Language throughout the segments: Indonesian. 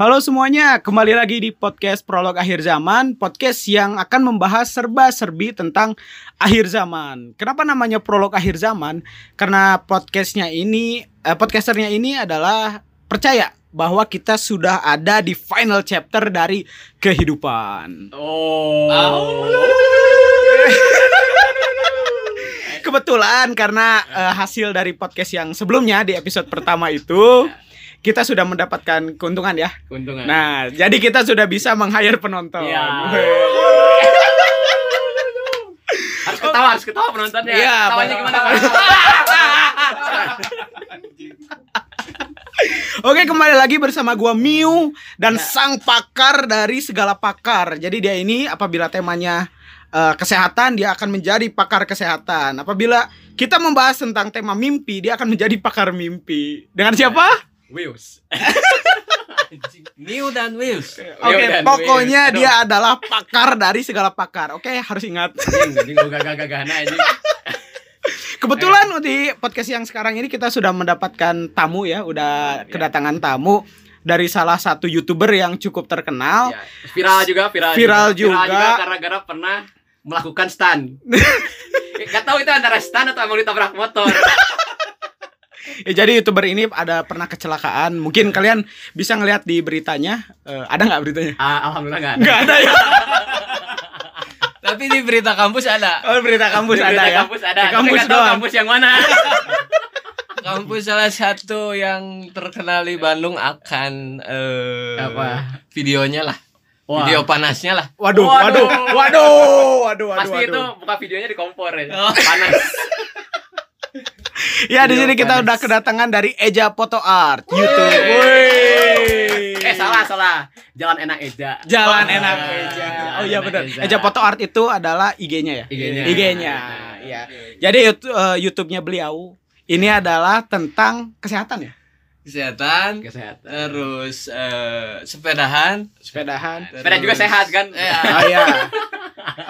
Halo semuanya, kembali lagi di podcast Prolog Akhir Zaman, podcast yang akan membahas serba-serbi tentang akhir zaman. Kenapa namanya Prolog Akhir Zaman? Karena podcastnya ini, eh, podcasternya ini adalah percaya bahwa kita sudah ada di final chapter dari kehidupan. Oh. Kebetulan karena eh, hasil dari podcast yang sebelumnya di episode pertama itu kita sudah mendapatkan keuntungan ya. Keuntungan. Nah, jadi kita sudah bisa meng-hire penonton. Iya. harus ketawa, harus ketawa penontonnya. Iya, Ketawanya gimana? Oke, kembali lagi bersama gua Miu dan Ya. sang pakar dari segala pakar. Jadi dia ini apabila temanya eh, kesehatan, dia akan menjadi pakar kesehatan. Apabila kita membahas tentang tema mimpi, dia akan menjadi pakar mimpi. Dengan siapa? Wheels. New dan Wheels. Oke, dan pokoknya dia adalah pakar dari segala pakar. Oke, harus ingat. Nah anjing. Kebetulan di podcast yang sekarang ini kita sudah mendapatkan tamu ya, udah Ya. kedatangan tamu dari salah satu youtuber yang cukup terkenal. Ya, Viral juga, viral, Viral juga. juga. karena gara pernah melakukan stun. Gak tahu itu antara stun atau emang ditabrak motor. Ya, jadi youtuber ini ada pernah kecelakaan. Mungkin kalian bisa ngelihat di beritanya. Eh, ada nggak beritanya? Ah, Alhamdulillah enggak. Nggak ada ya. Tapi di berita kampus ada. Oh berita kampus Di ada berita ya. Kampus ada. Di kampus nggak doang. kampus yang mana. Kampus salah satu yang terkenal di Bandung akan eh Apa? Videonya lah. Wah. Video panasnya lah. Waduh, Waduh. waduh, waduh, waduh, waduh. Pasti itu waduh. buka videonya di kompor ya. Oh. Panas. Ya di sini kita panas. udah kedatangan dari Eja Foto Art YouTube. Woi. Eh salah salah. Jalan enak Eja. Jalan Ah, enak Eja. Oh iya benar. Eja. Eja Foto Art itu adalah IG-nya ya. IG-nya. IG-nya. Iya. Jadi YouTube, eh, YouTube-nya beliau ini adalah tentang kesehatan ya. Kesehatan. Kesehatan. Terus eh, sepedahan. Sepedahan. Sepeda juga sehat kan? Ya. Oh iya.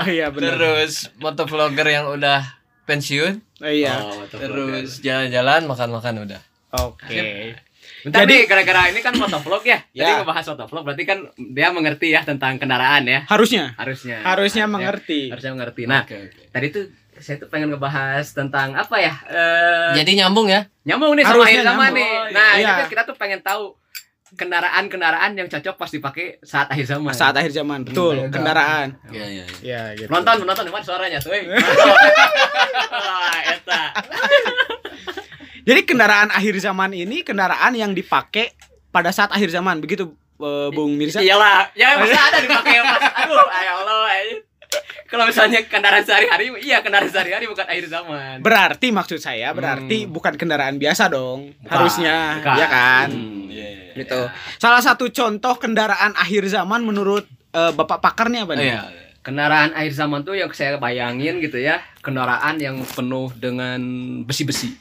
Oh iya benar. Terus motovlogger yang udah pensiun. Oh iya. Oh, Terus jalan-jalan, makan-makan udah. Oke. Bentar Jadi- gara-gara ini kan motovlog ya. Jadi Ya. ngebahas motovlog berarti kan dia mengerti ya tentang kendaraan ya. Harusnya. Harusnya. Harusnya Ya, mengerti. Harusnya mengerti. Nah, Oke, oke. tadi tuh saya tuh pengen ngebahas tentang apa ya? Eh Jadi nyambung ya. nyambung nih sama Harusnya nyambung. nih. Oh, Nah, iya. itu kan kita tuh pengen tahu kendaraan-kendaraan yang cocok pas dipakai saat akhir zaman. Saat akhir zaman, betul. Hmm. Kendaraan. Iya, iya. iya. Ya, gitu. Penonton, di mana suaranya tuh? eta. Jadi kendaraan akhir zaman ini kendaraan yang dipakai pada saat akhir zaman, begitu eh, Bung Mirza? Iyalah, ya masa ada dipakai pas aduh, ya Allah. eh. Kalau misalnya kendaraan sehari-hari, iya kendaraan sehari-hari bukan akhir zaman. Berarti maksud saya berarti Hmm. bukan kendaraan biasa dong. Bukan, Harusnya, bukan. ya kan? Hmm, iya, iya, Gitu. iya. Salah satu contoh kendaraan akhir zaman menurut eh, Bapak pakarnya apa Oh, nih? iya. Kendaraan akhir zaman tuh yang saya bayangin gitu ya, kendaraan yang penuh dengan besi-besi.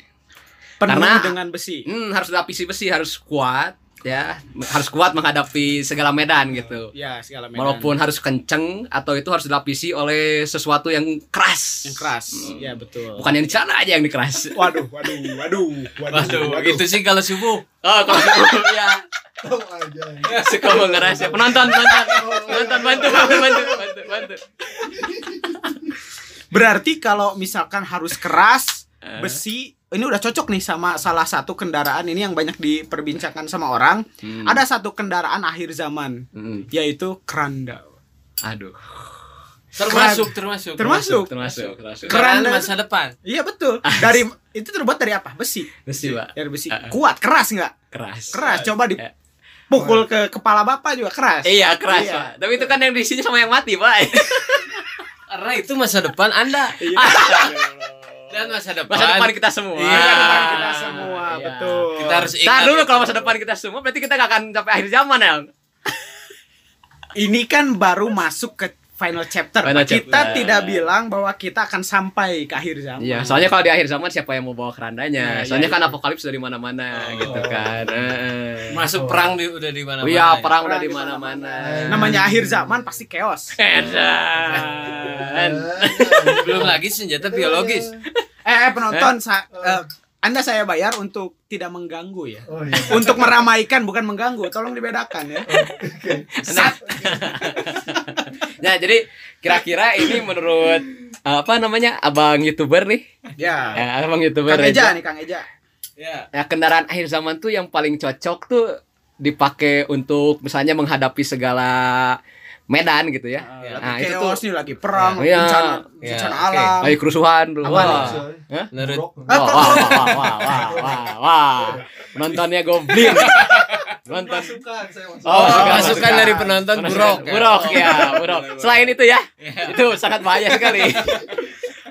Penuh Karena- dengan besi. Hmm, harus dilapisi besi, harus kuat ya, harus kuat menghadapi segala medan gitu. Ya, segala medan. Walaupun harus kenceng atau itu harus dilapisi oleh sesuatu yang keras. yang keras. Hmm. Ya, betul. Bukan yang di celana aja yang dikeras. Waduh, waduh, waduh, waduh, Waduh, itu sih kalau subuh. Oh, kalau ya suka mengeras ya. Penonton, penonton, penonton bantu, bantu, bantu, bantu, bantu. Berarti kalau misalkan harus keras, Eh. besi, ini udah cocok nih sama salah satu kendaraan ini yang banyak diperbincangkan sama orang. Hmm. Ada satu kendaraan akhir zaman, Hmm. yaitu keranda. Aduh. Termasuk, termasuk. Termasuk. Termasuk, termasuk. Keranda- masa depan. Iya betul. Dari itu terbuat dari apa? Besi. Besi, Pak. Dari besi. Ah. Kuat, keras nggak? Keras. Keras. Coba Ya. dipukul ke kepala bapak juga keras. Iya, keras, Iya. Pak. Tapi itu kan yang di sini sama yang mati, Pak. Karena itu masa depan Anda Iya. dan masa depan. Masa depan kita semua. Iya. Masa depan kita semua, Iya. betul. Kita harus ingat. Ntar dulu itu. kalau masa depan kita semua berarti kita gak akan sampai akhir zaman ya. Ini kan baru masuk ke final chapter. Final. Kita chapter. tidak bilang bahwa kita akan sampai ke akhir zaman. Iya, soalnya kalau di akhir zaman siapa yang mau bawa kerandanya? Nah, soalnya iya, kan apokalips dari mana-mana Oh. gitu kan. Heeh. Masuk perang di, udah di mana-mana. Oh iya, ya. perang udah Perang di di mana-mana. Namanya akhir zaman pasti chaos. Edan. Belum lagi senjata biologis. Eh, eh penonton sa- eh, Anda saya bayar untuk tidak mengganggu ya. Oh iya. Untuk meramaikan bukan mengganggu. Tolong dibedakan ya. Oke. Nah, nah, jadi kira-kira ini menurut apa namanya abang youtuber nih, Ya. ya, abang youtuber Kang Eja nih Kang Eja. Ya. Ya, kendaraan akhir zaman tuh yang paling cocok tuh dipakai untuk misalnya menghadapi segala medan gitu ya. Ya. Nah, itu tuh nih lagi perang, Iya. bencana, Iya, bencana oke. alam. lagi kerusuhan. Apa Wah. Ah, Wah, wah, wah, wah, wah, wah, wah. Nontonnya goblin. Nonton. Masukan saya masuk. Oh, masukan masukan. dari penonton buruk. Buruk ya, buruk. Selain itu ya, itu sangat bahaya sekali.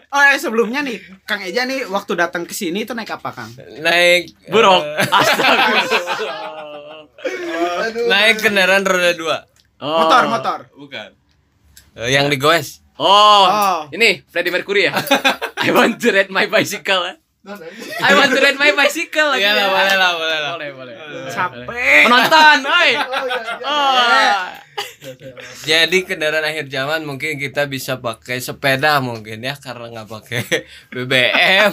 Oh, eh, sebelumnya nih Kang Eja nih waktu datang ke sini itu naik apa, Kang? Naik Buruk. eh, Astaga. Naik kendaraan roda dua. Oh. Motor, motor. Bukan. Eh, yang digoes. Oh, Oh. ini Freddie Mercury ya. I want to ride my bicycle. Ini. I want to ride my bicycle. Iya lah, boleh lah, boleh lah. Boleh, boleh. Capek. Penonton, oi. Oh, iya, iya. Oh. Jadi kendaraan akhir zaman mungkin kita bisa pakai sepeda mungkin ya karena nggak pakai BBM.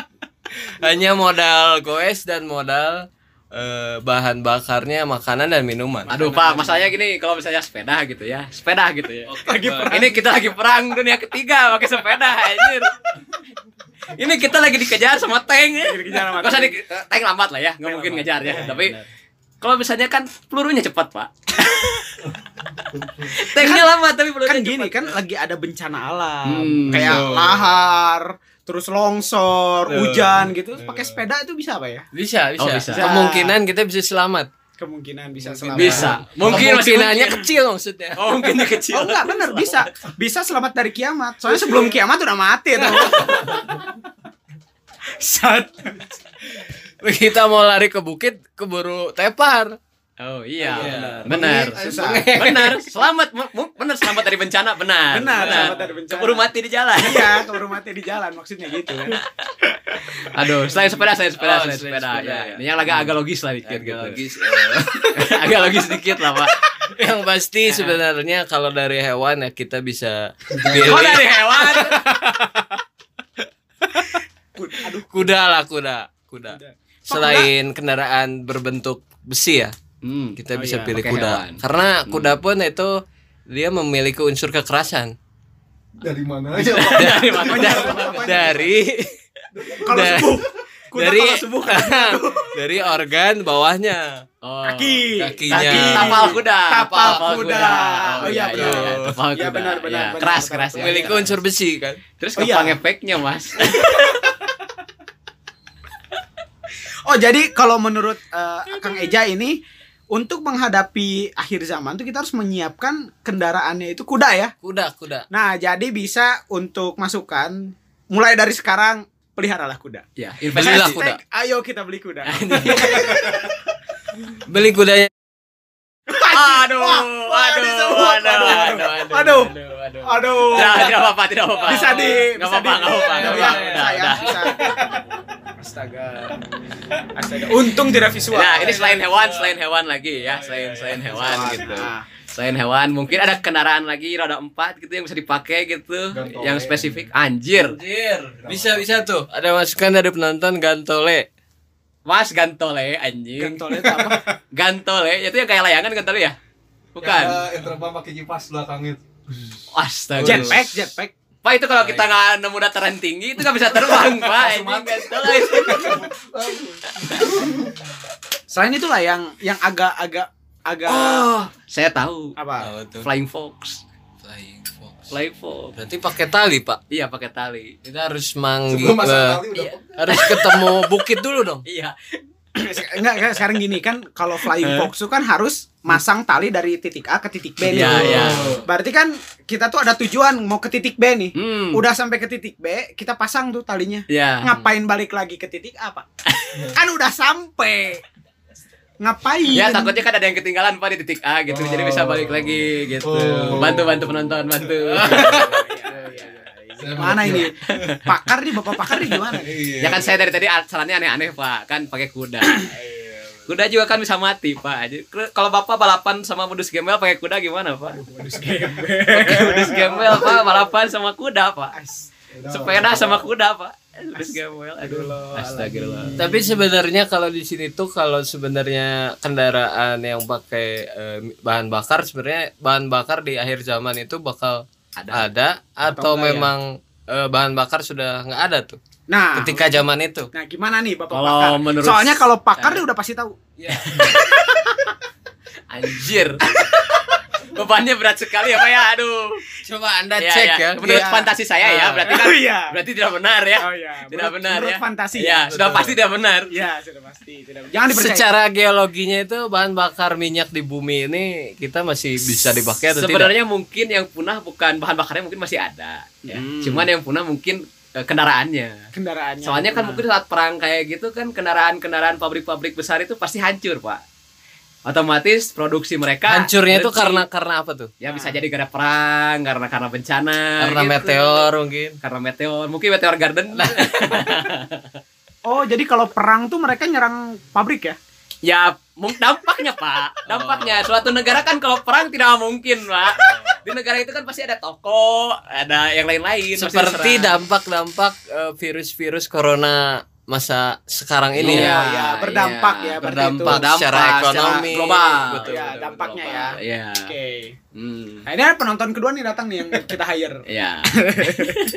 Hanya modal goes dan modal eh, bahan bakarnya makanan dan minuman. Aduh, Pak, masalahnya gini, kalau misalnya sepeda gitu ya. Sepeda gitu ya. lagi Ini kita lagi perang dunia ketiga pakai sepeda anjir. Ini kita lagi dikejar sama tank ya. Dikejar sama usah di, tank lambat lah ya, nggak mungkin ngejar ya. Tapi kalau misalnya kan pelurunya cepat, Pak. Tanknya lambat tapi pelurunya Kan gini cepat. kan lagi ada bencana alam. Hmm, kayak betul. lahar, terus longsor, Betul. hujan gitu. Pakai sepeda itu bisa apa ya? Bisa, bisa. Oh, bisa. Kemungkinan kita bisa selamat. Kemungkinan bisa selamat. Bisa. Mungkin masih Kemungkinannya mungkin. kecil maksudnya. Oh, mungkinnya kecil. Oh enggak bener bisa bisa selamat dari kiamat. Soalnya sebelum kiamat udah mati tuh. Sat. Kita mau lari ke bukit keburu tepar. Oh iya, Iya. benar. Susah. Susah. Benar. Selamat, benar selamat dari bencana, benar. Benar, selamat dari bencana. Keburu mati di jalan. Iya, keburu mati di jalan maksudnya gitu kan. Aduh, selain sepeda, selain sepeda, Oh, selain sepeda. sepeda, ya. ya. Ini yang agak agak logis lah dikit gitu. Logis, eh. agak logis dikit lah, Pak. yang pasti sebenarnya kalau dari hewan ya kita bisa Oh, pilih dari hewan. Aduh, kuda lah kuda kuda selain kendaraan berbentuk besi ya Hmm, kita Oh bisa iya, pilih kuda hewan. karena kuda pun itu dia memiliki unsur kekerasan Dari mana aja, dari mana? dari kalau subuh kuda dari kalau subuh dari organ bawahnya Oh. kaki. Kakinya. Kaki. Tapal kuda. Tapal kuda. Oh, Oh, iya, iya, iya, benar. iya. Tapal Iya, kuda. benar, benar, Iya, benar, Keras, benar, keras. benar. ya. memiliki unsur besi kan Terus Oh, iya. gampang efeknya, Mas. Oh, jadi kalau menurut eh, Kang Eja ini untuk menghadapi akhir zaman tuh kita harus menyiapkan kendaraannya itu kuda ya. kuda kuda Nah, jadi bisa untuk masukan mulai dari sekarang peliharalah kuda. Ya, Belilah kuda. Ayo kita beli kuda. beli kudanya Aduh, Wah, wah, aduh, aduh, Aduh, aduh, aduh. aduh, aduh. Aduh. Tidak, apa-apa, tidak apa-apa. Bisa di bisa di- nggak apa-apa, nggak Ya, apa-apa. Bisa. Astaga. Astaga. Untung tidak visual. Nah, ini selain hewan, selain hewan lagi ya, selain selain hewan gitu. Nah, Selain hewan, mungkin ada kendaraan lagi roda empat gitu yang bisa dipakai gitu, Gantole. yang spesifik. Anjir, Anjir, bisa bisa tuh ada masukan dari penonton gantole Mas Gantole anjing. Gantole itu apa? Gantole, itu yang kayak layangan Gantole ya? Bukan. Ya, yang terbang pakai kipas belakang itu. Astaga. Jetpack, jetpack. Pak itu kalau kita nggak nemu dataran tinggi itu nggak bisa terbang, Pak. Selain itu lah yang yang agak-agak agak Oh, saya tahu. apa? Tuh? Flying Fox. Flying fox. Flying Fox. Berarti pakai tali, Pak. Iya, pakai tali. Kita harus manggil Sebelum masuk kali udah Iya. harus ketemu bukit dulu dong. Iya. Enggak, enggak sekarang gini kan kalau flying fox itu kan harus masang tali dari titik A ke titik B nih. Iya, iya. Berarti kan kita tuh ada tujuan mau ke titik B nih. Hmm. Udah sampai ke titik B, kita pasang tuh talinya. Iya. Ngapain balik lagi ke titik A, Pak? kan udah sampai. Ngapain? Ya takutnya kan ada yang ketinggalan Pak di titik A gitu. Jadi bisa balik lagi gitu. Oh. Bantu bantu penonton, bantu. Mana ini? Pakar nih, Bapak pakar nih gimana? ya kan saya dari tadi sarannya aneh-aneh Pak, kan pakai kuda. Kuda juga kan bisa mati Pak. Jadi, Kalau Bapak balapan sama modus gembel pakai kuda gimana Pak? Pakai modus gembel Pak, balapan sama kuda Pak. Sepeda sama kuda Pak. Gembel, aduh. Astagfirullah. Tapi sebenarnya kalau di sini tuh kalau sebenarnya kendaraan yang pakai eh, bahan bakar sebenarnya bahan bakar di akhir zaman itu bakal Ada. ada, atau, Atau ya? memang eh, bahan bakar sudah nggak ada tuh Nah, ketika zaman itu. nah gimana nih Bapak Kalau pakar? menurut- Soalnya kalau pakar dia udah pasti tahu. Anjir. Bebannya berat sekali ya Pak ya. Aduh. Coba anda Ya, cek ya. ya. Menurut Iya. fantasi saya ya, Ah. berarti kan Oh iya. berarti tidak benar ya. Oh iya. Tidak Menurut- benar menurut ya. fantasi Ya, sudah Betul. pasti tidak benar. Ya, sudah pasti. Tidak. Jangan dipercaya. Secara geologinya itu bahan bakar minyak di bumi ini kita masih bisa dipakai atau tidak? Sebenarnya mungkin yang punah bukan bahan bakarnya mungkin masih ada. Ya. Hmm. Cuman yang punah mungkin eh, kendaraannya. kendaraannya. Soalnya kan Nah. mungkin saat perang kayak gitu kan kendaraan-kendaraan pabrik-pabrik besar itu pasti hancur, Pak. Otomatis produksi mereka Hancurnya itu karena karena apa tuh? ya bisa jadi gara perang, karena karena bencana, Karena gitu. meteor mungkin. karena meteor, mungkin meteor garden. Oh, jadi kalau perang tuh mereka nyerang pabrik ya? ya, dampaknya, Pak. Dampaknya suatu negara kan kalau perang tidak mungkin, Pak. Di negara itu kan pasti ada toko, ada yang lain-lain. Seperti dampak-dampak eh, virus-virus corona masa sekarang ini Iya, ya. iya, berdampak iya, ya, berarti Berdampak itu. secara ekonomi. global. Betul, Ya, betul, dampaknya global. ya. Iya. Oke. Hmm. Nah, ini penonton kedua nih datang nih yang kita hire. Iya.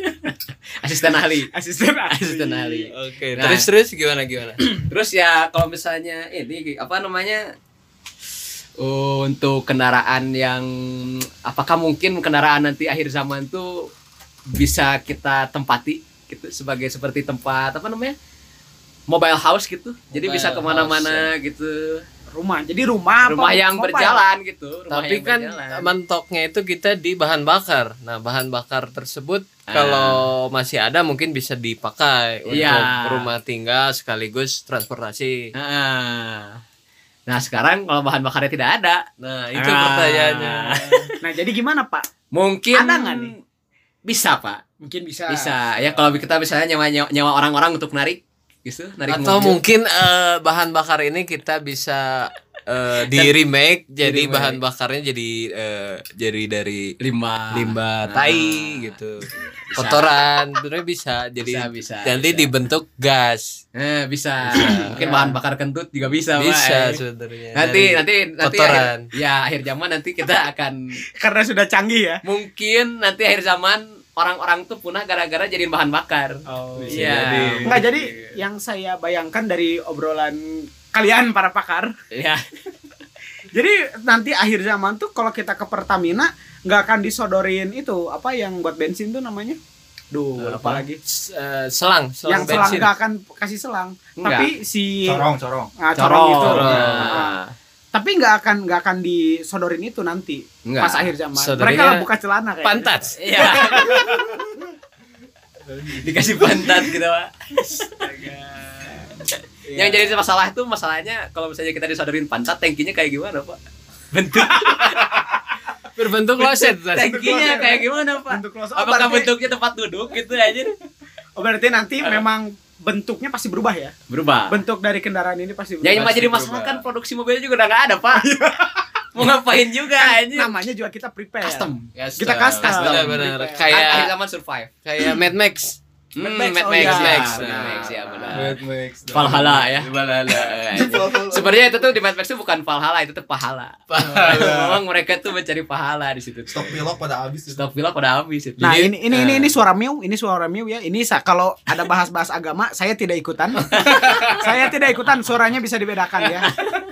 Asisten ahli. Asisten ahli. Asisten ahli. Oke, Nah. terus terus gimana gimana? Terus ya kalau misalnya ini apa namanya untuk kendaraan yang apakah mungkin kendaraan nanti akhir zaman tuh bisa kita tempati gitu sebagai seperti tempat apa namanya mobile house gitu jadi Mobile bisa ke mana-mana house, gitu Rumah. Jadi rumah apa? rumah yang mobile? berjalan gitu rumah Tapi kan berjalan. mentoknya itu kita di bahan bakar. Nah, bahan bakar tersebut Ah. kalau masih ada mungkin bisa dipakai untuk Iya. rumah tinggal sekaligus transportasi. Ah. nah sekarang kalau bahan bakarnya tidak ada Nah, itu Ah. pertanyaannya. Nah, jadi gimana, Pak? mungkin Ada nggak nih? bisa pak Mungkin bisa. bisa ya kalau kita misalnya nyawa nyawa, nyawa orang-orang untuk narik gitu narik Atau mobil. mungkin eh, bahan bakar ini kita bisa eh, di remake jadi remake. bahan bakarnya jadi eh, jadi dari limbah limbah Nah. tai gitu. Kotoran, sebenarnya bisa. Jadi Bisa, bisa, nanti bisa. dibentuk gas. eh bisa, Bisa. mungkin bahan bakar kentut juga bisa, Bisa eh. sebenarnya. nanti Dari nanti nanti kotoran. akhir, ya akhir zaman nanti kita akan Karena sudah canggih ya. mungkin nanti akhir zaman orang-orang tuh punah gara-gara jadiin bahan bakar Oh, Iya. jadi. Enggak, jadi yang saya bayangkan dari obrolan kalian para pakar, ya jadi nanti akhir zaman tuh kalau kita ke Pertamina nggak akan disodorin itu apa yang buat bensin tuh namanya? Duh, Eh, apa apa? lagi? S- eh, selang, selang yang selang bensin. nggak akan kasih selang, Enggak. tapi si corong corong ah, corong itu. Corong. Nah, tapi nggak akan nggak akan disodorin itu nanti Enggak. pas akhir zaman. Sodorinya Mereka lah buka celana kayak. Pantat. Iya. Dikasih pantat gitu, Pak. Yang jadi masalah itu masalahnya kalau misalnya kita disodorin pantat, tankinya kayak gimana, Pak? Bentuk Berbentuk kloset. tankinya kayak gimana, Pak? Bentuk kloset. Oh, Apakah berarti- bentuknya tempat duduk gitu aja? Oh, berarti nanti memang bentuknya pasti berubah ya. Berubah. Bentuk dari kendaraan ini pasti berubah. Yang cuma Pasti jadi masalah berubah. kan produksi mobilnya juga udah nggak ada, Pak. Mau ngapain juga aja? namanya juga kita prepare. Custom. Kita custom. Benar-benar Prepare. Kayak akhir kayak zaman survive. kayak Mad Max. Hmm, Mad Max, Mad oh Max, iya. Mad Max, Nah. Mad Max, ya benar. Mad Max Valhalla ya. Valhalla. Sebenarnya itu tuh di Mad Max itu bukan Valhalla, itu tuh pahala. Pahala. Memang mereka tuh mencari pahala di situ. stok pilok pada habis itu. Stok pilot pada habis itu. Nah, Jadi, ini ini ini eh, ini suara Miu, ini suara Miu ya. Ini kalau ada bahas-bahas agama, saya tidak ikutan. saya tidak ikutan, suaranya bisa dibedakan ya.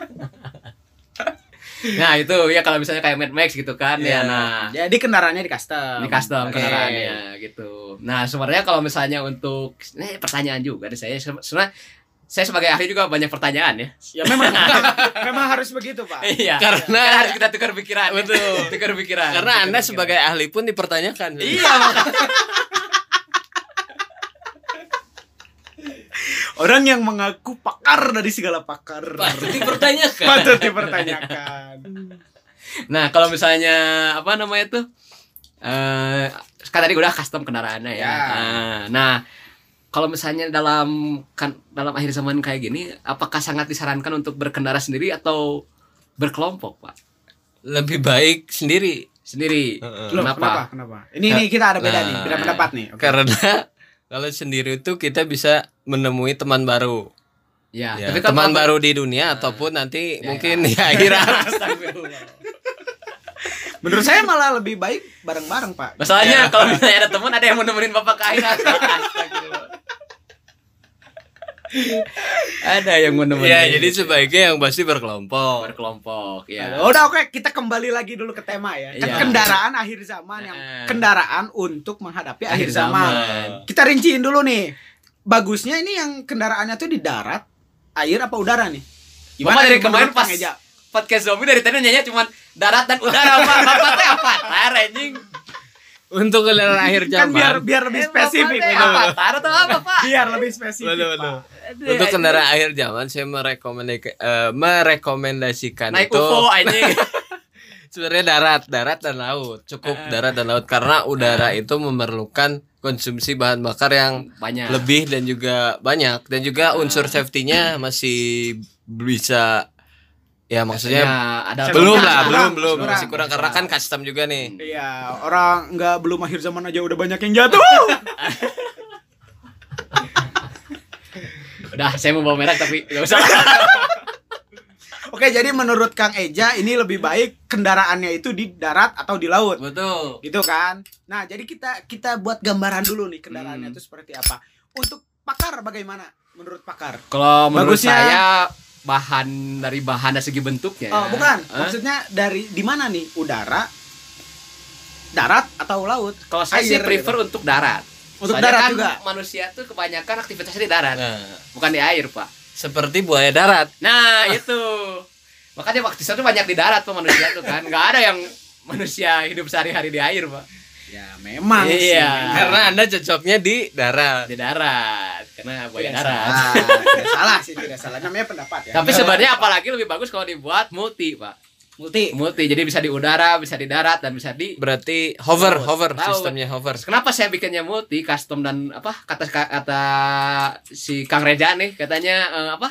Nah, itu ya kalau misalnya kayak Mad Max gitu kan Iya. ya. Nah, Jadi kendaraannya di custom. di custom Oke. kendaraannya gitu. Nah, sebenarnya kalau misalnya untuk ini pertanyaan juga nih saya sebenarnya saya sebagai ahli juga banyak pertanyaan ya. Ya memang memang harus begitu, Pak. Iya. Karena- Kan harus kita tukar pikiran. Betul. tukar pikiran. Karena tukar Anda pikiran. sebagai ahli pun dipertanyakan. Iya, makanya. Orang yang mengaku pakar dari segala pakar. Patut dipertanyakan. Patut dipertanyakan. Nah, kalau misalnya apa namanya tuh? Eh, kan tadi udah custom kendaraannya ya. Ya. Nah, nah, kalau misalnya dalam kan dalam akhir zaman kayak gini, apakah sangat disarankan untuk berkendara sendiri atau berkelompok, Pak? Lebih baik sendiri. Sendiri. Loh, Kenapa? kenapa? Kenapa? Ini ini kita ada beda Nah, nih, beda pendapat nih. Oke. Karena Kalau sendiri itu kita bisa menemui teman baru. Ya, Ya, tapi kan teman kalau- baru di dunia ataupun nanti Ya, mungkin ya. di akhirat. Menurut saya malah lebih baik bareng-bareng, Pak. Masalahnya kalau misalnya ada teman ada yang mau nemenin bapak ke akhirat. Astagfirullah. ada yang mau nemenin. ya, jadi sebaiknya yang pasti berkelompok. berkelompok ya. Udah oke, kita kembali lagi dulu ke tema ya. Kan Iya. kendaraan akhir zaman yang Nah. kendaraan untuk menghadapi akhir, Akhir zaman. zaman. Kita rinciin dulu nih. Bagusnya ini yang kendaraannya tuh di darat, air apa udara nih? Bapak dari kemarin pas Kang Eja? podcast zombie dari tadi nanya cuman darat dan udara Pak. Bapak teh apa? Tar anjing. Untuk kendaraan akhir Kan zaman. biar biar lebih spesifik. Bapak teh bener. apa? Tar atau apa, Pak? Biar lebih spesifik. Betul, betul. Pak. Untuk kendaraan akhir zaman saya merekomendasikan merekomendasikan naik itu UFO anjing. sebenarnya darat, darat dan laut. Cukup darat dan laut karena udara itu memerlukan konsumsi bahan bakar yang Banyak. lebih dan juga banyak dan juga unsur safety-nya masih bisa ya maksudnya Ya, ada belum lah, kurang, belum belum kurang. masih kurang karena kan custom juga nih. Iya, orang nggak belum akhir zaman aja udah banyak yang jatuh. Udah, saya mau bawa merek tapi enggak usah. Oke, jadi menurut Kang Eja ini lebih baik kendaraannya itu di darat atau di laut. Betul. gitu kan nah jadi kita kita buat gambaran dulu nih kendaraannya Hmm. itu seperti apa untuk pakar bagaimana menurut pakar Kalau menurut Bagusnya- saya bahan dari bahan dan segi bentuknya. oh bukan Hah? maksudnya dari di mana nih udara darat atau laut Kalau saya sih Air, prefer gitu. untuk darat. Untuk Soalnya darat kan juga? Manusia tuh kebanyakan aktivitasnya di darat, Nah, bukan di air, Pak. seperti buaya darat. Nah, itu. Makanya waktu itu banyak di darat tuh manusia tuh kan. Nggak ada yang manusia hidup sehari-hari di air, Pak. ya memang Iya. sih. Karena Anda cocoknya di darat. Di darat. Karena buaya tidak darat. salah tidak salah sih tidak salah namanya pendapat ya Tapi sebenarnya apalagi lebih bagus kalau dibuat multi, Pak. multi Multi. Jadi bisa di udara, bisa di darat dan bisa di Berarti hover, Laut. hover Laut. sistemnya hover. Kenapa saya bikinnya multi, custom dan apa kata kata si Kang Reja nih katanya eh, apa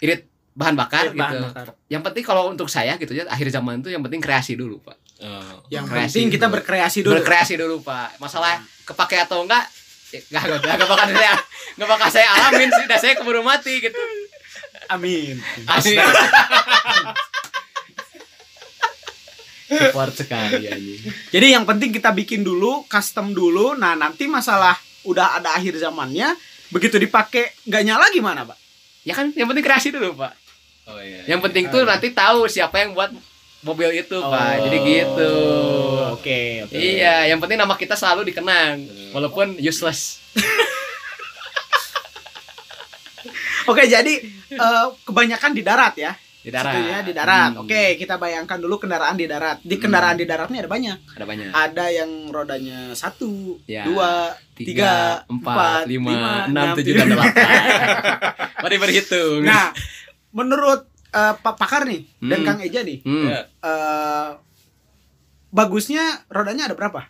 irit bahan bakar Bahan gitu. bakar. Yang penting kalau untuk saya gitu ya akhir zaman tuh yang penting kreasi dulu pak. yang Kreasi penting kita dulu. berkreasi dulu Berkreasi dulu pak. Masalah kepake atau enggak ya, nggak nggak nggak bakal saya nggak bakal saya alamin sih. Dah saya keburu mati gitu. amin Asli. Support sekali anjing. jadi yang penting kita bikin dulu custom dulu nah nanti masalah udah ada akhir zamannya begitu dipakai nggak nyala gimana pak Ya kan yang penting kreasi dulu pak. Oh iya. Yang penting tuh nanti tahu siapa yang buat mobil itu, Pak. Jadi gitu. Oh, Oke, oke. Iya, yang penting nama kita selalu dikenang walaupun useless. Oke, jadi eh, kebanyakan di darat ya. Di darat. Situnya di darat. Hmm. Oke, kita bayangkan dulu kendaraan di darat. Di kendaraan di darat ini ada banyak. Ada banyak. Ada yang rodanya satu, Ya. dua, tiga, empat, lima, enam, tujuh, dan delapan. Mari berhitung. Nah, menurut eh, Pak Pakar nih dan Hmm. Kang Eja nih, Hmm. Eh, bagusnya rodanya ada berapa?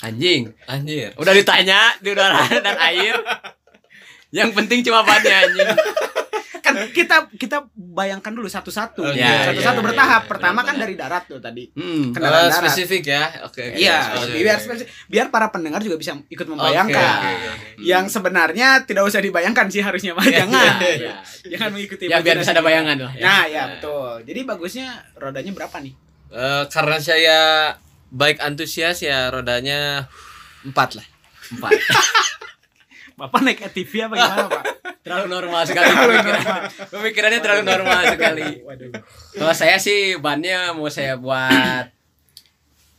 Anjing. Anjir. Udah ditanya di udara dan air. Yang penting cuma bannya anjing. Kan kita kita bayangkan dulu satu-satu. Oke, Satu-satu iya, bertahap. iya, Pertama benar, kan benar. dari darat tuh tadi. Hmm. Kendaraan Oh, darat. spesifik ya. Oke. oke. Iya, Spesifik. biar spesifik. biar para pendengar juga bisa ikut membayangkan. oke, oke, oke. Yang sebenarnya tidak usah dibayangkan sih harusnya. Iya, Jangan. iya, iya. Jangan mengikuti Ya biar bisa ada bayangan lah. ya. Nah, ya betul. Jadi bagusnya rodanya berapa nih? Eh, karena saya baik antusias ya rodanya empat lah. Empat. Bapak naik ATV apa gimana, Pak? terlalu normal sekali pemikiran. pemikirannya terlalu normal sekali Waduh. kalau saya sih bannya mau saya buat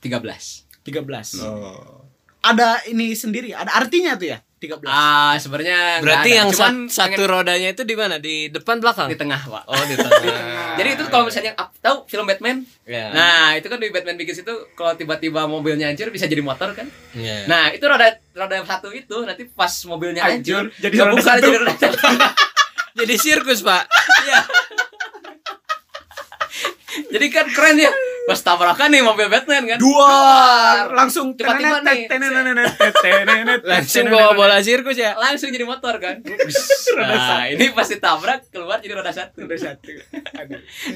13 13. Oh. Ada ini sendiri, ada artinya tuh ya? 13. ah sebenarnya Berarti ada. yang Cuman sat- satu pengen rodanya itu di mana? Di depan belakang? di tengah pak Oh, di tengah. jadi itu kalau misalnya up- tahu film Batman ya. nah itu kan di Batman Begins itu kalau tiba-tiba mobilnya hancur bisa jadi motor kan Iya. nah itu roda roda satu itu nanti pas mobilnya hancur, Hancur, jadi jadi roda satu. jadi roda satu jadi sirkus, Pak. jadi kan keren ya pas tabrakan nih mobil Batman kan Dua, langsung Tiba-tiba nih, Langsung bawa bola sirkus ya. langsung jadi motor kan nah ini pasti tabrak keluar jadi roda satu Roda satu.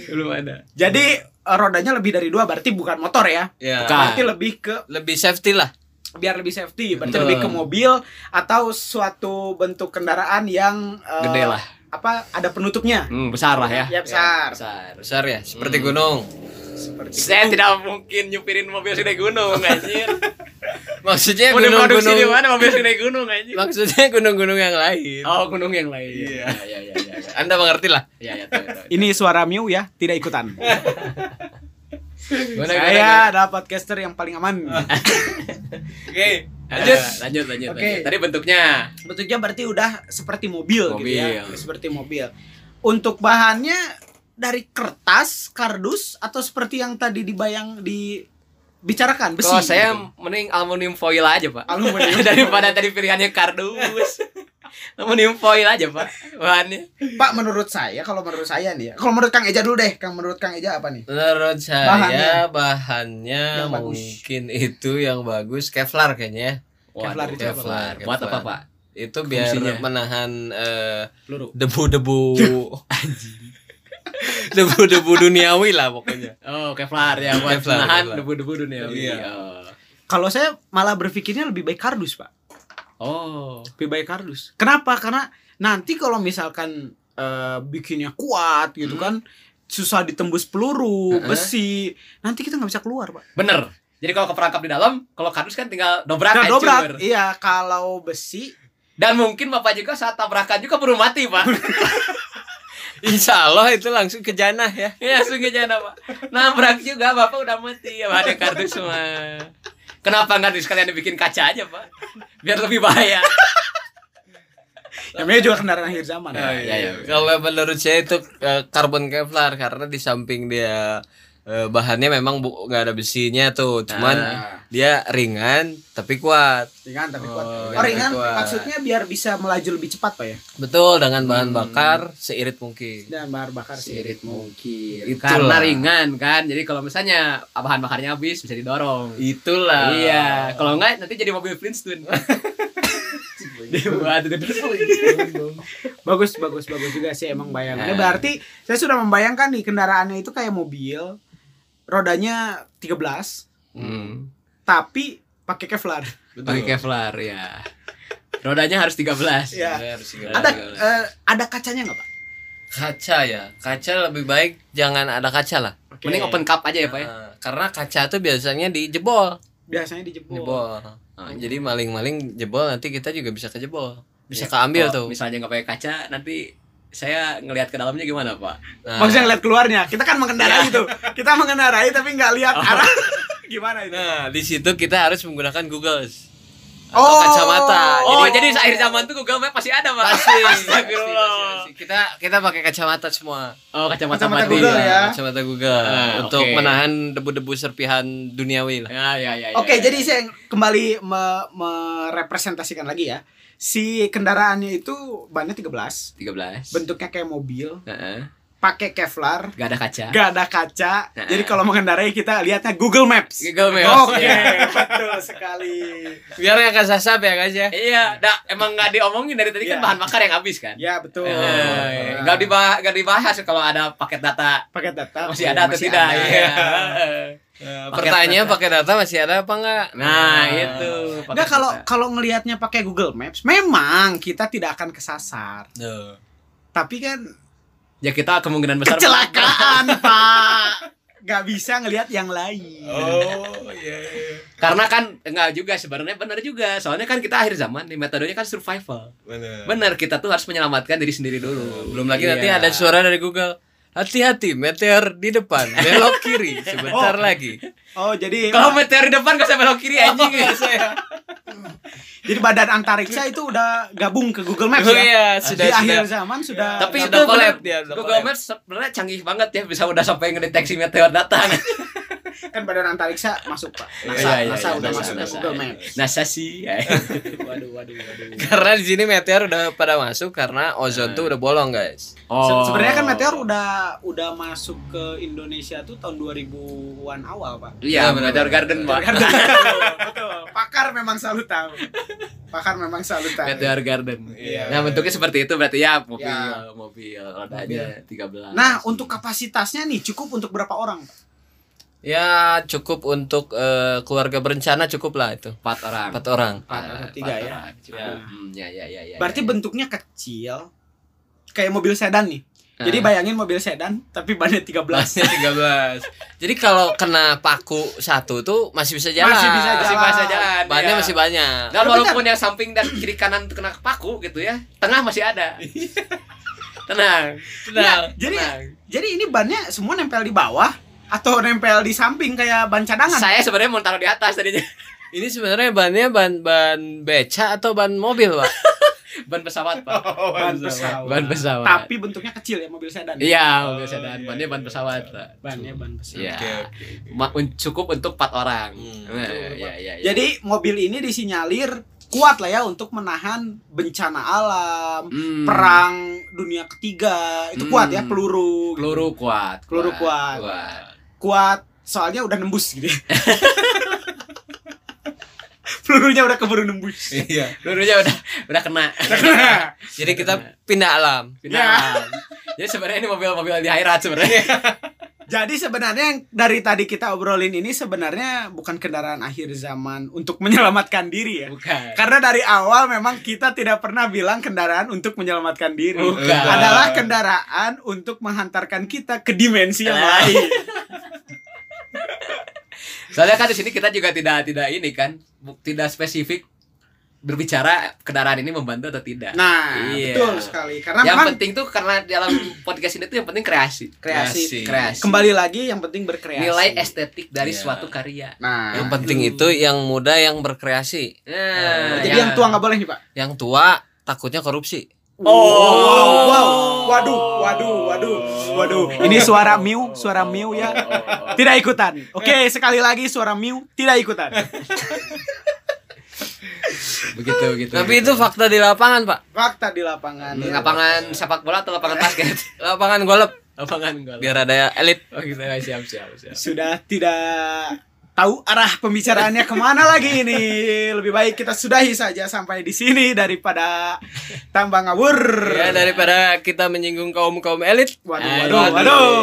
Belum ada Jadi eh, rodanya lebih dari dua berarti bukan motor ya? Ya. Berarti lebih ke Lebih safety lah. biar lebih safety berarti Betul. lebih ke mobil atau suatu bentuk kendaraan yang eh, Gede lah. apa ada penutupnya Hmm, besar lah ya. Ya, besar. besar. Besar ya, seperti Hmm. gunung. Seperti Saya tidak mungkin nyupirin mobil segede gunung anjir. Maksudnya Mau diproduksi di gunung-gunung. mana mobil segede gunung anjir? Maksudnya gunung-gunung yang lain. Oh, gunung yang lain. Iya. Ya, ya, ya, ya. Anda mengerti lah. Ya, ya, tahu, tahu. ini suara Miu ya tidak ikutan Gimana, saya gimana, adalah podcaster yang paling aman Oke. gimana? Lanjut. Eh, lanjut, lanjut, Oke. lanjut. Tadi bentuknya bentuknya berarti udah seperti mobil, gitu ya Mobil. seperti mobil untuk bahannya dari kertas kardus atau seperti yang tadi dibayang dibicarakan besi Kalau saya gitu. mending aluminium foil aja, Pak. Aluminium Daripada tadi pilihannya kardus. aluminium foil aja, Pak. Bahannya. Pak menurut saya kalau menurut saya nih ya kalau menurut Kang Eja dulu deh Kang menurut Kang Eja apa nih Menurut saya Bahannya. bahannya, Yang bagus. mungkin itu yang bagus Kevlar kayaknya. Kevlar Waduh, itu apa, Kevlar, Buat apa, Kevlar. Pak? Itu biar Fungsinya? menahan eh, debu-debu debu-debu duniawi lah pokoknya. Oh, Kevlar ya buat Kevlar, menahan debu-debu dunia. Iya. Oh. kalau saya malah berpikirnya lebih baik kardus Pak Oh. lebih baik kardus kenapa karena nanti kalau misalkan eh, bikinnya kuat gitu kan susah ditembus peluru Heeh. besi nanti kita nggak bisa keluar Pak Bener. Jadi kalau keperangkap di dalam, kalau kardus kan tinggal dobrak Nah, hancur. dobrak iya kalau besi Dan mungkin Bapak juga saat tabrakan juga perlu mati, Pak. Insya Allah itu langsung ke janah ya. Iya, langsung aja Pak. Nabrak juga Bapak udah mati ya, ada kardus semua. Kenapa nggak sekalian dibikin kaca aja, Pak? Biar lebih bahaya. namanya juga kendaraan akhir zaman Oh, ya. iya, iya. Kalau menurut saya itu eh, karbon Kevlar karena di samping dia eh, bahannya memang bu- nggak ada besinya tuh, cuman Ah. dia ringan tapi kuat. ringan tapi kuat Oh, oh, ringan kuat. maksudnya biar bisa melaju lebih cepat pak ya Betul dengan bahan bakar seirit mungkin. dan bahan bakar sih Sirit mungkin. Itulah. Karena ringan kan. Jadi kalau misalnya bahan bakarnya habis bisa didorong. Itulah. Iya, kalau enggak nanti jadi mobil Flintstone. Bagus bagus bagus juga sih emang bayangannya Nah. berarti saya sudah membayangkan nih kendaraannya itu kayak mobil rodanya 13 Hmm. tapi pakai Kevlar Pakai Kevlar ya. Rodanya harus 13. ya Harus ada belas. eh, ada kacanya nggak pak kaca ya. Kaca lebih baik jangan ada kaca lah. Oke. Mending open cup aja ya, Pak ya. Nah, karena kaca tuh biasanya dijebol. biasanya dijebol Jebol. Oh, Jadi maling-maling jebol nanti kita juga bisa kejebol. Bisa Ya, keambil kalau tuh. Misalnya nggak pakai kaca, nanti saya ngelihat ke dalamnya gimana, Pak? Nah, maksudnya ngeliat keluarnya kita kan mengendarai itu kita mengendarai tapi nggak lihat Oh. arah gimana itu Nah, di situ kita harus menggunakan Google. Atau Oh. kacamata. Oh, Jadi jadi akhir zaman tuh Google Map pasti ada, Pak. pasti, pasti, Astagfirullah. pasti, pasti. Kita kita pakai kacamata semua. Oh, kacamata, Kacamata mati. Google ya. Kacamata Google Ah, untuk oke. menahan debu-debu serpihan duniawi lah. Ya, ya, ya. ya, Oke, ya. jadi saya kembali me- merepresentasikan lagi ya. Si kendaraannya itu bannya 13, 13. bentuknya kayak mobil, Heeh. Pakai Kevlar, Gak ada kaca. gak ada kaca. Nah. Jadi kalau mengendarai kita lihatnya Google Maps. Google Maps. Oke, Iya. betul sekali. Biar yang kasasap ya guys ya. Iya, dah emang nggak diomongin dari tadi kan Iya. bahan bakar yang habis kan. Ya, betul. Eh, Nggak dibahas, nggak dibahas kalau ada paket data pakai data masih ada atau tidak. ada. Iya. Paket Pertanyaan data. pakai data masih ada apa enggak? Nah, itu. paket Enggak kalau data. kalau ngelihatnya pakai Google Maps, memang kita tidak akan kesasar. Tuh. Tapi kan ya kita kemungkinan besar kecelakaan, Pak. Gak bisa ngelihat yang lain. Oh, iya iya. Karena kan enggak juga sebenarnya benar juga. Soalnya kan kita akhir zaman nih metodenya kan survival. Benar. Benar, kita tuh harus menyelamatkan diri sendiri dulu. Belum lagi nanti Iya. ada suara dari Google. Hati-hati, meteor di depan, belok kiri sebentar lagi. Oh, jadi Kalau meteor di depan gak usah belok kiri anjing ya saya. jadi badan antariksa itu udah gabung ke Google Maps Oh ya. iya, Di sudah akhir sudah. zaman sudah Tapi Sudah itu collab dia, Google collab. Maps sebenarnya canggih banget ya bisa udah sampai ngedeteksi meteor datang. kan badan antariksa masuk, Pak. NASA, Iya, iya, NASA iya, udah NASA, masuk ke NASA, Google iya. Maps. NASA sih. waduh, waduh, waduh. Karena di sini meteor udah pada masuk karena ozon tuh udah bolong, guys. Se- Oh. Sebenarnya kan meteor udah udah masuk ke Indonesia tuh tahun 2000-an awal, Pak. Iya, Iya, Meteor bener. Garden, Pak. Betul. Pakar memang selalu tahu. Pakar memang selalu tahu. Meteor Garden. Iya. Nah, bentuknya seperti itu berarti ya mobil, Ya. mobil rodanya 13. Nah, untuk kapasitasnya nih cukup untuk berapa orang? Pak? Ya cukup untuk eh, keluarga berencana cukup lah itu. Empat orang. Empat orang. Empat Ah, atau tiga ya. orang. Ya. Hmm, ya, ya, ya, ya, Berarti ya. bentuknya kecil. Kayak mobil sedan nih. Jadi Ah. bayangin mobil sedan tapi bannya 13. Basnya 13. Jadi kalau kena paku satu tuh masih bisa jalan. Masih bisa masih jalan. bisa jalan. Bannya ya. masih banyak. Dan Tapi walaupun yang samping dan kiri kanan kena paku gitu ya, tengah masih ada. Tenang. Ya, jadi tenang. jadi ini bannya semua nempel di bawah atau nempel di samping kayak ban cadangan? Saya sebenarnya mau taruh di atas tadinya. Ini sebenarnya bannya ban ban beca atau ban mobil, Pak? Ban pesawat, Pak. ban pesawat. Ban pesawat. Tapi bentuknya kecil ya mobil sedan. Iya, mobil sedan. iya, Bannya ban iya. pesawat, Pak. Bannya ban pesawat. Iya. Oke, oke, oke. Ma- un- cukup untuk empat orang. Hmm, Nah, betul, iya, iya, iya. Jadi mobil ini disinyalir kuat lah ya untuk menahan bencana alam, Hmm. perang dunia ketiga itu kuat ya Hmm. peluru, gitu. peluru kuat. Peluru kuat. kuat. kuat soalnya udah nembus gitu. ya. Pelurunya udah keburu nembus. Iya. Pelurunya udah udah kena. Jadi kita pindah alam. Pindah. Ya. Jadi sebenarnya ini mobil-mobil di akhirat sebenarnya. Jadi sebenarnya yang dari tadi kita obrolin ini sebenarnya bukan kendaraan akhir zaman untuk menyelamatkan diri ya. Bukan. Karena dari awal memang kita tidak pernah bilang kendaraan untuk menyelamatkan diri. Bukan. Adalah kendaraan untuk menghantarkan kita ke dimensi yang lain. Soalnya kan di sini kita juga tidak tidak ini kan, tidak spesifik berbicara kendaraan ini membantu atau tidak. Nah, Iya. betul sekali. Karena yang memang penting tuh karena dalam podcast ini tuh yang penting kreasi. kreasi. Kreasi. Kembali lagi yang penting berkreasi. Nilai estetik dari Iya. suatu karya. Nah, Yang penting itu yang muda yang berkreasi. Nah, jadi yang tua nggak boleh nih, Pak. Yang tua takutnya korupsi. Oh, wow, wow. Waduh, waduh, waduh. Waduh, ini suara Miu, suara Miu ya. Tidak ikutan. Oke, sekali lagi suara Miu tidak ikutan. begitu begitu. Tapi begitu. itu fakta di lapangan, Pak. Fakta di lapangan. Di ya. lapangan sepak bola atau lapangan basket? Lapangan golep lapangan gol. biar ada elit. Oh gitu siap siap siap. Sudah tidak tahu arah pembicaraannya ke mana lagi ini. Lebih baik kita sudahi saja sampai di sini daripada tambah ngawur. Ya daripada kita menyinggung kaum kaum elit. Waduh, Aduh. waduh, waduh.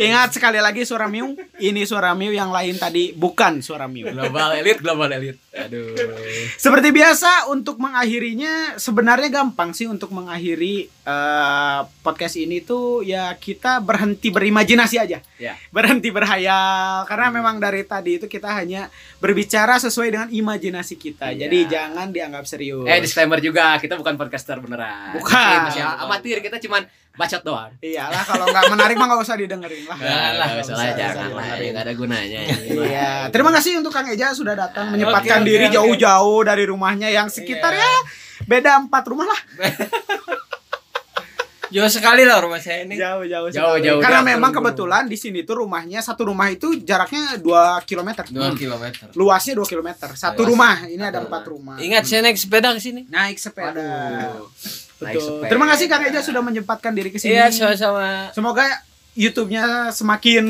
Ingat sekali lagi suara Miu. Ini suara Miu yang lain tadi bukan suara Miu. Global elit, global elit. Aduh. Seperti biasa untuk mengakhirinya sebenarnya gampang sih untuk mengakhiri eh, podcast ini tuh ya kita berhenti berimajinasi aja. Ya. Berhenti berhayal karena memang dari tadi itu kita hanya berbicara sesuai dengan imajinasi kita. Iya. Jadi jangan dianggap serius. Eh disclaimer juga, kita bukan podcaster beneran. Bukan. Masih amatir, kita cuman bacot doang. Iyalah kalau nggak menarik mah nggak usah didengerin lah. Nggak usah jangan lah, nggak ada gunanya. Iya, terima kasih untuk Kang Eja sudah datang menyempatkan diri jauh-jauh dari rumahnya yang sekitar Iya. ya beda empat rumah lah. Jauh sekali lah rumah saya ini. Jauh-jauh. Jauh, sekali. jauh, Karena jauh. memang kebetulan di sini tuh rumahnya satu rumah itu jaraknya 2 km. Dua kilometer. Luasnya 2 km. Satu Luas. rumah, ini ada empat rumah. Ingat saya naik sepeda ke sini. Naik sepeda. Waduh. Betul. Terima kasih Kang Eja sudah menyempatkan diri ke sini. Iya, sama-sama. Semoga YouTube-nya semakin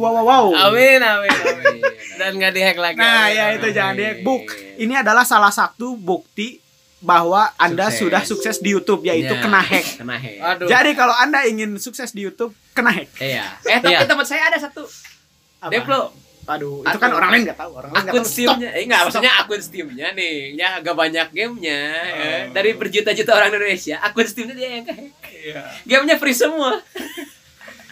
wow wow wow. Amin, amin, amin. Dan nggak dihack lagi. Nah, Amin, ya amin. itu jangan di book. Ini adalah salah satu bukti bahwa Anda Sukses. sudah sukses di YouTube yaitu Ya, kena hack. Kena hack. Aduh. Jadi kalau Anda ingin sukses di YouTube, kena hack. Iya. Eh tapi Iya. teman saya ada satu. Apa? Deplo. Aduh, itu kan orang lain nggak tahu, orang lain nggak Akun. Steam-nya. Eh enggak, maksudnya akun Steam-nya nih. Ya agak banyak gamenya. ya. Oh. Dari berjuta-juta orang Indonesia, akun Steam-nya dia yang kehack. Gamenya free semua.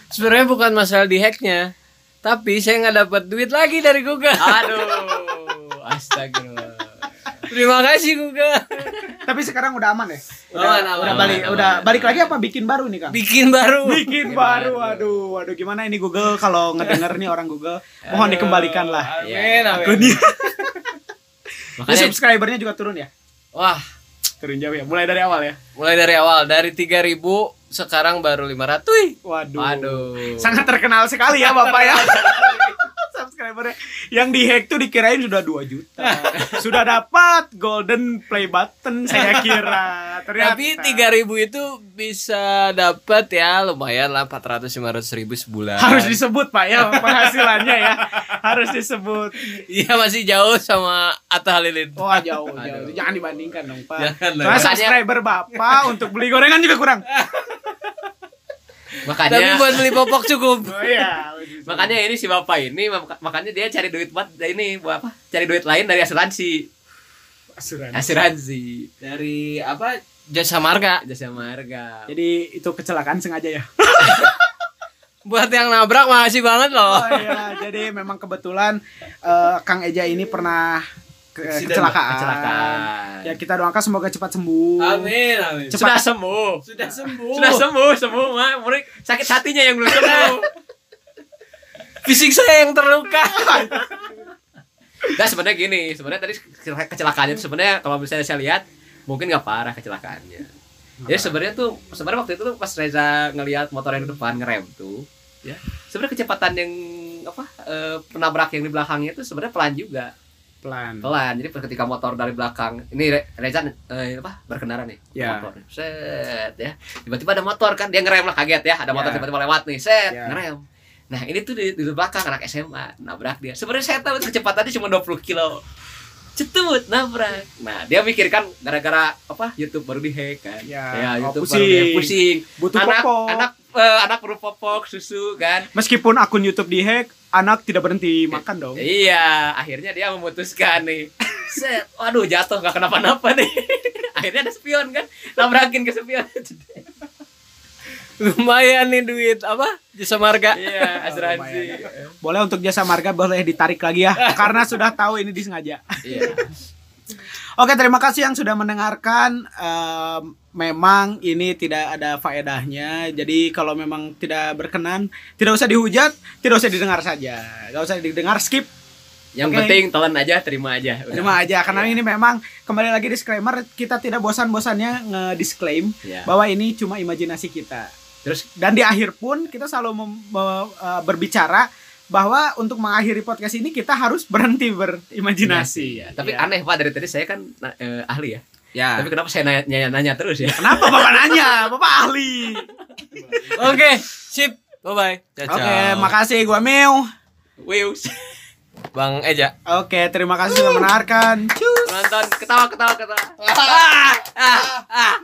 Sebenarnya bukan masalah dihacknya, tapi saya nggak dapat duit lagi dari Google. Aduh. Astagfirullah. Terima kasih Google. Tapi sekarang udah aman ya? Udah, Aman, aman, udah balik, aman, udah aman. balik lagi apa bikin baru nih kang? Bikin baru. Bikin baru, aduh, aduh gimana ini Google kalau ngedenger nih orang Google, mohon dikembalikan lah Amin, amin. akunnya. Ini Makanya subscribernya juga turun ya? Wah, Turun jauh ya, mulai dari awal ya. mulai dari awal dari 3000 sekarang baru 500. Wih. Waduh. Aduh. Sangat terkenal sekali ya Bapak ya. Subscribernya yang dihack tuh dikirain sudah 2 juta. sudah dapat golden play button saya kira. Ternyata. Tapi 3000 itu bisa dapat ya lumayan lah 400 500 ribu sebulan. harus disebut Pak ya penghasilannya ya. Harus disebut. Iya masih jauh sama Atta Halilintar. Wah jauh, jauh. Aduh. Jangan dibandingkan dong Pak. Jangan subscriber Bapak untuk beli gorengan juga kurang. Tapi makanya buat beli popok cukup. Oh iya. Makanya ini si bapak ini mak- makanya dia cari duit buat ini buat apa? Cari duit lain dari asuransi. Asuransi. Asuransi. Dari apa? Jasa Marga. Jasa marga. Jadi itu kecelakaan sengaja ya. Buat yang nabrak makasih banget loh. Oh iya, jadi memang kebetulan eh, Kang Eja ini pernah kecelakaan. Kecelakaan. Ya kita doakan semoga cepat sembuh. Amin, amin. Sudah sembuh. Sudah sembuh. Sudah sembuh, sembuh mah. Murid sakit hatinya yang belum sembuh. Fisik saya yang terluka. Nah sebenarnya gini, sebenarnya tadi kecel- kecelakaannya itu sebenarnya kalau misalnya saya lihat mungkin nggak parah kecelakaannya. Jadi sebenarnya tuh sebenarnya waktu itu tuh pas Reza ngelihat motor yang di depan ngerem tuh, ya sebenarnya kecepatan yang apa eh, penabrak yang di belakangnya itu sebenarnya pelan juga, Pelan. pelan. Jadi ketika motor dari belakang, ini Re- Reza eh, apa berkendara nih, Ya. motor, set ya, tiba-tiba ada motor kan dia ngerem lah kaget ya, ada motor Ya. tiba-tiba lewat nih, set Ya. ngerem. Nah ini tuh di, di belakang anak SMA nabrak dia. Sebenarnya saya tahu kecepatannya cuma 20 kilo. Cetut nabrak. Nah dia mikirkan gara-gara apa YouTube baru dihack kan. Ya, oh, YouTube pusing. baru dihack, pusing. Butuh anak, popok. anak eh, anak perlu popok susu kan. Meskipun akun YouTube dihack, anak tidak berhenti makan dong. Iya, akhirnya dia memutuskan nih. Set, waduh jatuh gak kenapa-napa nih. akhirnya ada spion kan, nabrakin ke spion. Lumayan nih duit apa? Jasa Marga. iya, asuransi. Boleh untuk jasa marga boleh ditarik lagi ya, karena sudah tahu ini disengaja. Iya. Oke, terima kasih yang sudah mendengarkan. Ehm, memang ini tidak ada faedahnya. Jadi kalau memang tidak berkenan, tidak usah dihujat, tidak usah didengar saja. Gak usah didengar, skip. Yang Oke. penting telan aja, terima aja. Udah. Terima aja karena Iya. ini memang kembali lagi disclaimer kita tidak bosan-bosannya nge-disclaim Iya. bahwa ini cuma imajinasi kita. Terus Dan di akhir pun kita selalu mem- me- eh, berbicara bahwa untuk mengakhiri podcast ini kita harus berhenti berimajinasi. ya. Tapi Iya. aneh Pak dari tadi saya kan eh, ahli ya. Ya. Tapi kenapa saya nanya, nanya, nanya terus ya? Kenapa Bapak nanya? Bapak ahli. Oke, sip. Bye bye. Oke, makasih gua Mew. Wius. Bang Eja. Oke, terima kasih sudah mendengarkan. Cus. Nonton ketawa ketawa ketawa. Ah, ah, ah.